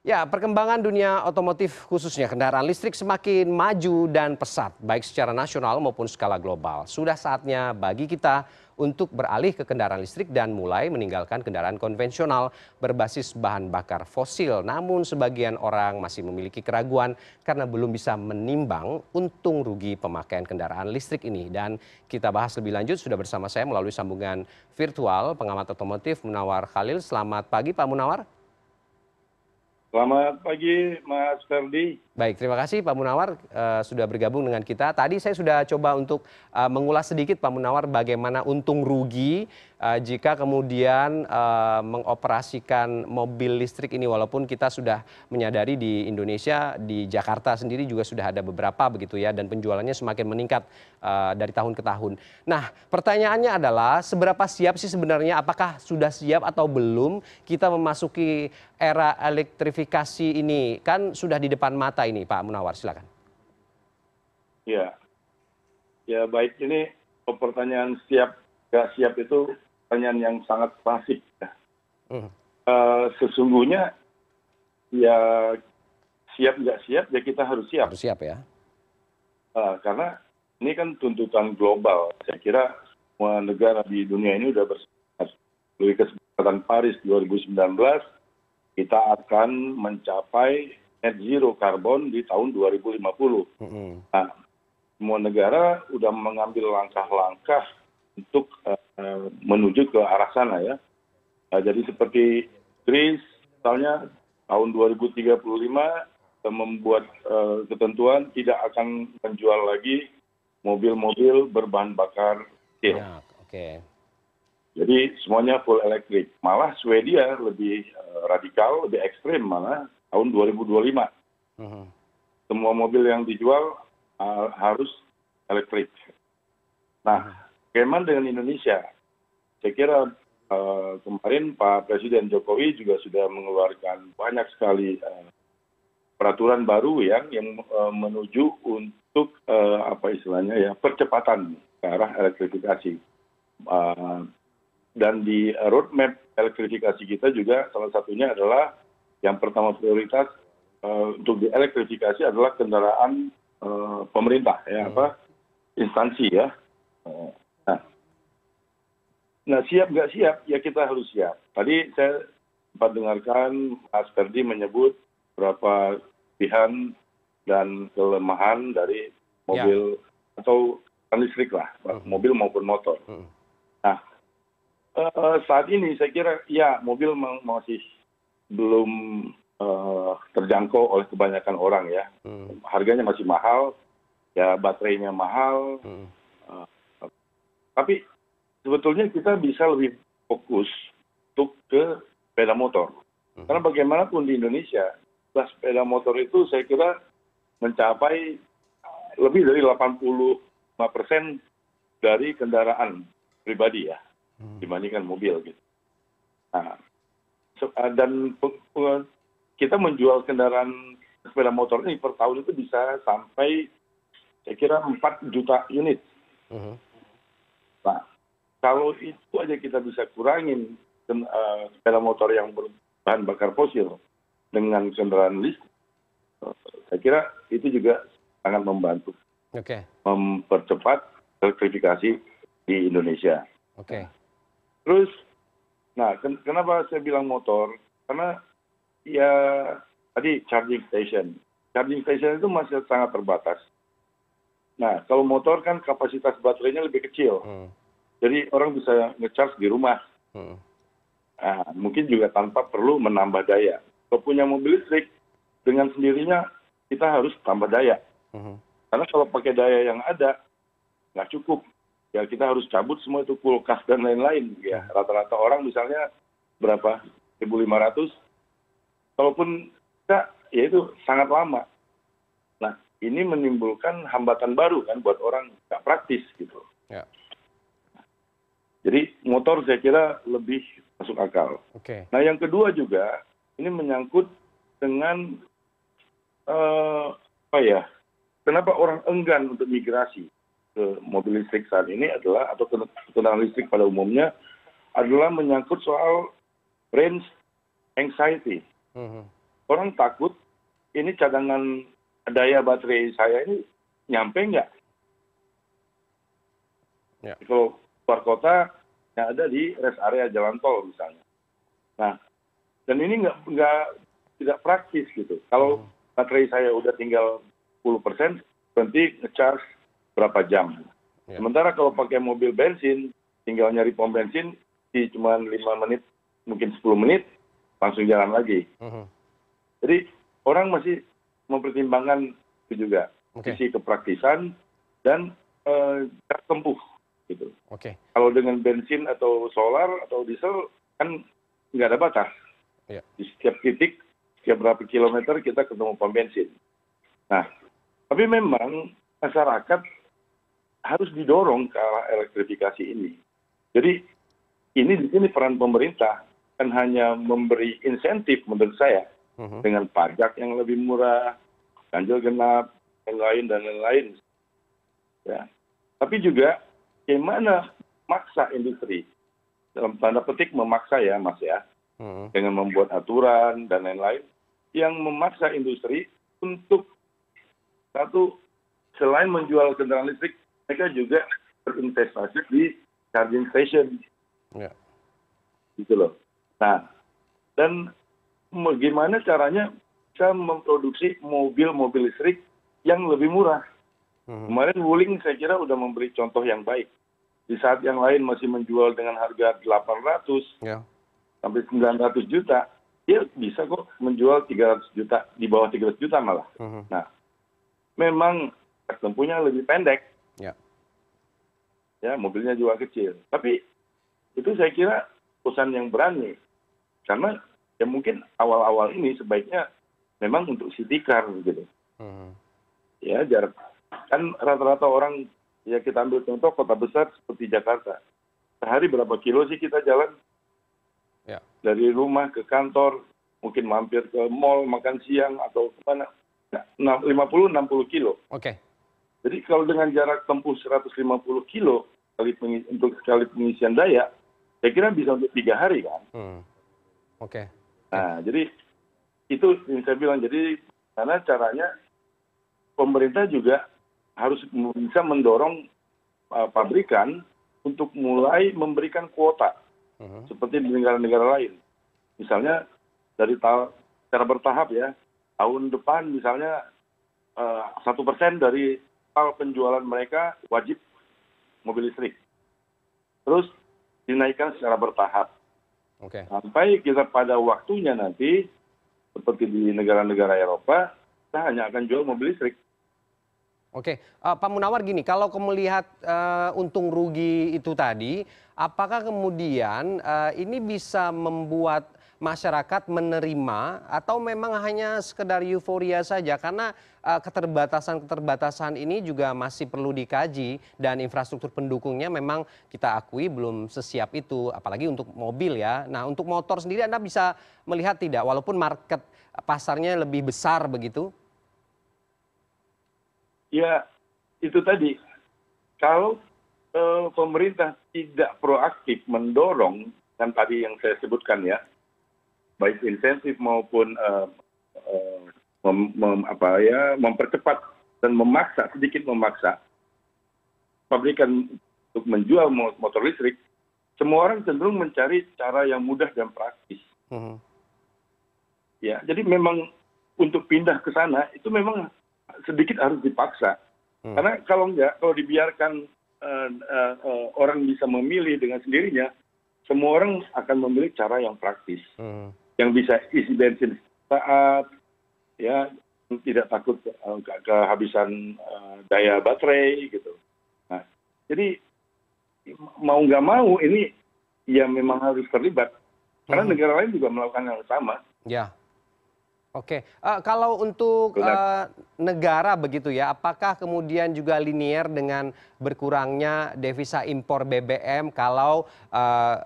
Ya, perkembangan dunia otomotif khususnya kendaraan listrik semakin maju dan pesat, baik secara nasional maupun skala global. Sudah saatnya bagi kita untuk beralih ke kendaraan listrik dan mulai meninggalkan kendaraan konvensional berbasis bahan bakar fosil. Namun sebagian orang masih memiliki keraguan karena belum bisa menimbang untung rugi pemakaian kendaraan listrik ini. Dan kita bahas lebih lanjut sudah bersama saya melalui sambungan virtual pengamat otomotif Munawar Khalil. Selamat pagi Pak Munawar. Selamat pagi Mas Ferdi. Baik, terima kasih Pak Munawar uh, sudah bergabung dengan kita. Tadi saya sudah coba untuk uh, mengulas sedikit Pak Munawar bagaimana untung rugi uh, jika kemudian uh, mengoperasikan mobil listrik ini walaupun kita sudah menyadari di Indonesia di Jakarta sendiri juga sudah ada beberapa begitu ya dan penjualannya semakin meningkat uh, dari tahun ke tahun. Nah, pertanyaannya adalah seberapa siap sih sebenarnya apakah sudah siap atau belum kita memasuki era elektrifikasi ini? Kan sudah di depan mata ini Pak Munawar, silakan. Ya, ya baik ini pertanyaan siap gak siap itu pertanyaan yang sangat klasik. Ya. Hmm. Uh, sesungguhnya ya siap nggak siap ya kita harus siap. Harus siap ya. Uh, karena ini kan tuntutan global. Saya kira semua negara di dunia ini sudah bersepakat melalui kesepakatan Paris 2019 kita akan mencapai net zero karbon di tahun 2050. Mm-hmm. Nah, semua negara sudah mengambil langkah-langkah untuk uh, menuju ke arah sana ya. Nah, jadi seperti Inggris, misalnya tahun 2035 membuat uh, ketentuan tidak akan menjual lagi mobil-mobil berbahan bakar fosil. Ya, Oke. Okay. Jadi semuanya full elektrik. Malah Swedia lebih uh, radikal, lebih ekstrim malah tahun 2025. Uh-huh. Semua mobil yang dijual uh, harus elektrik. Nah, bagaimana dengan Indonesia? Saya kira uh, kemarin Pak Presiden Jokowi juga sudah mengeluarkan banyak sekali uh, peraturan baru yang yang uh, menuju untuk uh, apa istilahnya ya percepatan ke arah elektrifikasi. Uh, dan di roadmap elektrifikasi kita juga salah satunya adalah yang pertama prioritas uh, untuk dielektrifikasi adalah kendaraan uh, pemerintah ya hmm. apa instansi ya uh, nah nah siap nggak siap ya kita harus siap tadi saya sempat dengarkan Mas Ferdi menyebut berapa pilihan dan kelemahan dari mobil ya. atau listrik lah hmm. mobil maupun motor hmm. nah uh, saat ini saya kira ya mobil masih belum uh, terjangkau oleh kebanyakan orang ya. Hmm. Harganya masih mahal, ya baterainya mahal. Hmm. Uh, tapi sebetulnya kita bisa lebih fokus untuk ke sepeda motor. Hmm. Karena bagaimanapun di Indonesia, sepeda motor itu saya kira mencapai lebih dari 85 persen dari kendaraan pribadi ya, hmm. dibandingkan mobil gitu. Nah, Eh, dan kita menjual kendaraan sepeda motor ini per tahun itu bisa sampai saya kira 4 juta unit. Uh-huh. Nah, kalau itu aja kita bisa kurangin uh, sepeda motor yang berbahan bakar fosil dengan kendaraan listrik, uh, saya kira itu juga sangat membantu okay. mempercepat elektrifikasi di Indonesia. Okay. Terus nah kenapa saya bilang motor? Karena ya tadi charging station. Charging station itu masih sangat terbatas. Nah kalau motor kan kapasitas baterainya lebih kecil. Hmm. jadi orang bisa ngecharge di rumah. Hmm. nah, mungkin juga tanpa perlu menambah daya. Kalau punya mobil listrik dengan sendirinya kita harus tambah daya. Hmm. karena kalau pakai daya yang ada nggak cukup ya kita harus cabut semua itu kulkas dan lain-lain ya. Hmm. rata-rata orang misalnya berapa? 1.500 kalaupun tidak ya itu sangat lama. Nah ini menimbulkan hambatan baru kan buat orang nggak praktis gitu. Ya. jadi motor saya kira lebih masuk akal. Okay. nah yang kedua juga ini menyangkut dengan uh, apa ya kenapa orang enggan untuk migrasi ke mobil listrik saat ini adalah atau kendaraan listrik pada umumnya adalah menyangkut soal range anxiety. Mm-hmm. orang takut ini cadangan daya baterai saya ini nyampe nggak? Ya. Kalau keluar kota yang ada di rest area jalan tol misalnya. Nah, dan ini nggak nggak tidak praktis gitu. Kalau baterai saya udah tinggal 10 persen, berhenti ngecharge berapa jam. Ya. Sementara kalau pakai mobil bensin, tinggal nyari pom bensin di cuma lima menit, mungkin 10 menit, langsung jalan lagi. Mhm. Jadi orang masih mempertimbangkan itu juga sisi kepraktisan dan jarak tempuh gitu. Oke. Kalau dengan bensin atau solar atau diesel kan nggak ada batas. Ya. Di setiap titik, setiap berapa kilometer kita ketemu pom bensin. Nah, tapi memang masyarakat harus didorong ke arah elektrifikasi ini. Jadi ini di sini peran pemerintah kan hanya memberi insentif menurut saya Mhm. dengan pajak yang lebih murah, ganjil genap, yang lain dan lain-lain. Ya. Tapi juga bagaimana maksa industri dalam tanda petik memaksa ya Mas ya Mhm. dengan membuat aturan dan lain-lain yang memaksa industri untuk satu selain menjual kendaraan listrik mereka juga berinvestasi di charging station Ya. gitu loh. Nah, dan bagaimana caranya bisa memproduksi mobil-mobil listrik yang lebih murah. Mhm. Kemarin Wuling saya kira sudah memberi contoh yang baik. Di saat yang lain masih menjual dengan harga 800 Ya. sampai 900 juta, dia bisa kok menjual 300 juta, di bawah 300 juta malah. Mhm. Nah, memang tempuhnya lebih pendek, Ya. ya mobilnya juga kecil. Tapi itu saya kira perusahaan yang berani. Karena ya mungkin awal-awal ini sebaiknya memang untuk city car gitu. Mhm. Ya jarak kan rata-rata orang ya kita ambil contoh kota besar seperti Jakarta. Sehari berapa kilo sih kita jalan Ya. dari rumah ke kantor, mungkin mampir ke mall makan siang atau ke mana? Nah, 50-60 kilo. Oke. Jadi kalau dengan jarak tempuh 150 kilo sekali pengi- untuk sekali pengisian daya, saya kira bisa untuk tiga hari kan. Mhm. Oke. Nah, jadi itu yang saya bilang. Jadi karena caranya pemerintah juga harus bisa mendorong uh, pabrikan untuk mulai memberikan kuota Mhm. seperti di negara-negara lain. Misalnya dari secara bertahap ya, tahun depan misalnya eh, satu persen dari total penjualan mereka wajib mobil listrik. Terus dinaikkan secara bertahap Oke. sampai kita pada waktunya nanti seperti di negara-negara Eropa kita hanya akan jual mobil listrik. Oke, Eh, Pak Munawar gini, kalau kamu melihat eh, untung rugi itu tadi, apakah kemudian eh, ini bisa membuat masyarakat menerima atau memang hanya sekedar euforia saja? Karena eh, keterbatasan-keterbatasan ini juga masih perlu dikaji dan infrastruktur pendukungnya memang kita akui belum sesiap itu, apalagi untuk mobil ya. Nah, untuk motor sendiri Anda bisa melihat tidak, walaupun market pasarnya lebih besar begitu? Ya itu tadi kalau eh, pemerintah tidak proaktif mendorong kan tadi yang saya sebutkan ya baik insentif maupun eh, eh, mem- mem- apa ya mempercepat dan memaksa sedikit memaksa pabrikan untuk menjual mo- motor listrik semua orang cenderung mencari cara yang mudah dan praktis Mhm. ya jadi memang untuk pindah ke sana itu memang sedikit harus dipaksa Hmm. karena kalau enggak kalau dibiarkan eh, eh, eh, orang bisa memilih dengan sendirinya semua orang akan memilih cara yang praktis Mhm. Yang bisa isi bensin saat ya tidak takut eh, ke- kehabisan eh, daya baterai gitu. Nah jadi mau nggak mau ini ya memang harus terlibat. Karena Mhm. negara lain juga melakukan yang sama. Ya, oke. Eh, kalau untuk eh, negara begitu ya, apakah kemudian juga linier dengan berkurangnya devisa impor BBM kalau eh,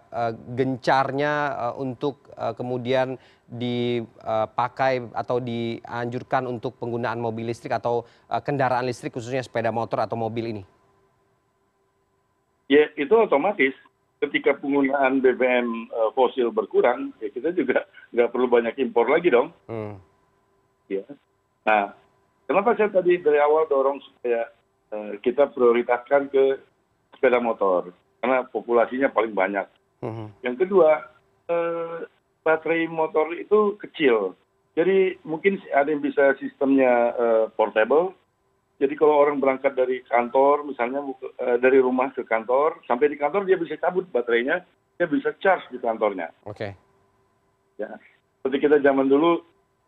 gencarnya untuk kemudian dipakai atau dianjurkan untuk penggunaan mobil listrik atau kendaraan listrik khususnya sepeda motor atau mobil ini? ya itu otomatis ketika penggunaan BBM fosil berkurang ya kita juga nggak perlu banyak impor lagi dong. Hmm, ya nah kenapa saya tadi dari awal dorong supaya uh, kita prioritaskan ke sepeda motor? Karena populasinya paling banyak. Uh-huh. yang kedua uh, baterai motor itu kecil. Jadi mungkin ada yang bisa sistemnya uh, portable. Jadi kalau orang berangkat dari kantor misalnya uh, dari rumah ke kantor sampai di kantor dia bisa cabut baterainya dia bisa charge di kantornya. Oke. okay. Ya seperti kita zaman dulu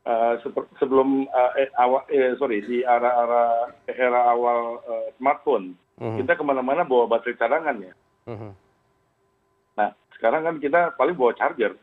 uh, sebelum uh, eh, awal eh, sorry di era era era awal smartphone uh-huh. kita ke mana-mana bawa baterai cadangan ya uh-huh. nah sekarang kan kita paling bawa charger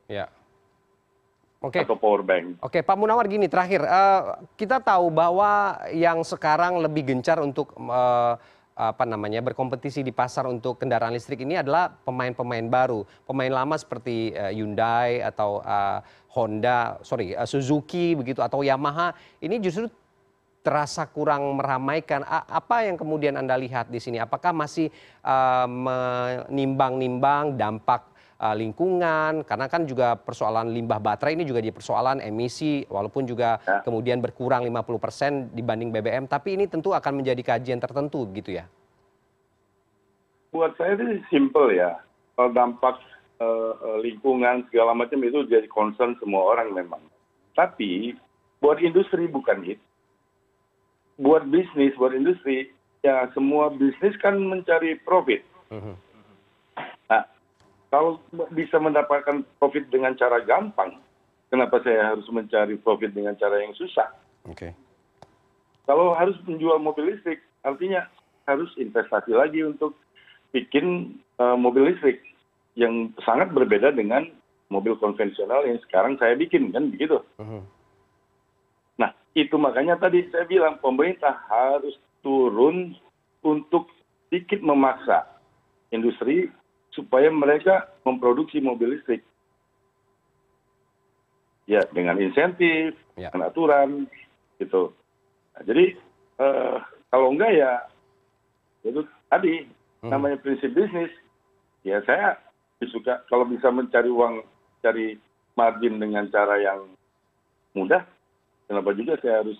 okay. atau power bank. Oke, okay, Pak Munawar gini terakhir, uh, kita tahu bahwa yang sekarang lebih gencar untuk uh, apa namanya berkompetisi di pasar untuk kendaraan listrik ini adalah pemain-pemain baru, pemain lama seperti uh, Hyundai atau uh, Honda, sorry uh, Suzuki begitu atau Yamaha ini justru terasa kurang meramaikan. Apa yang kemudian anda lihat di sini? Apakah masih menimbang-nimbang dampak lingkungan karena kan juga persoalan limbah baterai ini juga di persoalan emisi walaupun juga ya. kemudian berkurang 50% dibanding BBM tapi ini tentu akan menjadi kajian tertentu gitu ya. Buat saya ini simple ya. Dampak uh, lingkungan segala macam itu jadi concern semua orang memang. Tapi buat industri bukan itu. Buat bisnis, buat industri, ya semua bisnis kan mencari profit. -huh kalau bisa mendapatkan profit dengan cara gampang kenapa saya harus mencari profit dengan cara yang susah oke kalau harus menjual mobil listrik artinya harus investasi lagi untuk bikin uh, mobil listrik yang sangat berbeda dengan mobil konvensional yang sekarang saya bikin kan begitu. Uh-huh. Nah itu makanya tadi saya bilang pemerintah harus turun untuk sedikit memaksa industri supaya mereka memproduksi mobil listrik. Ya dengan insentif ya. dengan aturan gitu. Nah, jadi eh, kalau enggak ya itu tadi hmm. namanya prinsip bisnis. Ya saya suka kalau bisa mencari uang cari margin dengan cara yang mudah kenapa juga saya harus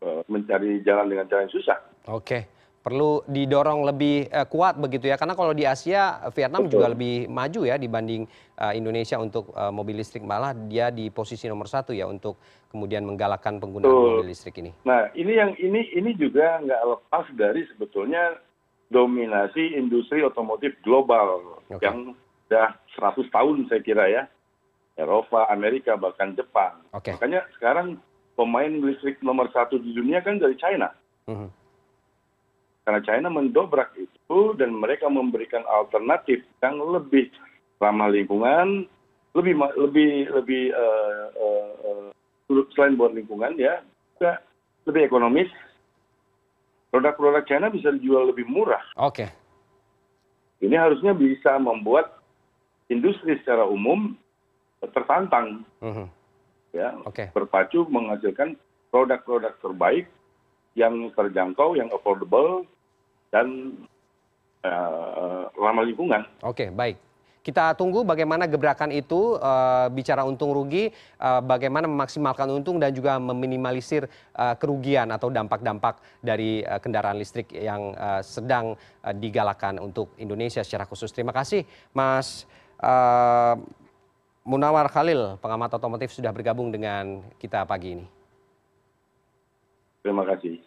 uh, mencari jalan dengan cara yang susah? Oke perlu didorong lebih uh, kuat begitu ya karena kalau di Asia Vietnam Betul. juga lebih maju ya dibanding uh, Indonesia untuk uh, mobil listrik malah dia di posisi nomor satu ya untuk kemudian menggalakkan penggunaan Betul. mobil listrik ini. Nah ini yang ini ini juga nggak lepas dari sebetulnya dominasi industri otomotif global okay. yang sudah 100 tahun saya kira ya Eropa, Amerika bahkan Jepang. Okay. Makanya sekarang pemain listrik nomor satu di dunia kan dari China. Uh mhm. Karena China mendobrak itu dan mereka memberikan alternatif yang lebih ramah lingkungan, lebih lebih lebih uh, uh, uh, selain buat lingkungan ya, juga lebih ekonomis. Produk-produk China bisa dijual lebih murah. Oke. Okay. Ini harusnya bisa membuat industri secara umum tertantang, -huh. ya, okay. berpacu menghasilkan produk-produk terbaik yang terjangkau, yang affordable, dan uh, ramah lingkungan. Oke, baik. Kita tunggu bagaimana gebrakan itu uh, bicara untung rugi, uh, bagaimana memaksimalkan untung dan juga meminimalisir uh, kerugian atau dampak-dampak dari uh, kendaraan listrik yang uh, sedang uh, digalakan untuk Indonesia secara khusus. Terima kasih, Mas uh, Munawar Khalil, pengamat otomotif sudah bergabung dengan kita pagi ini. Terima kasih.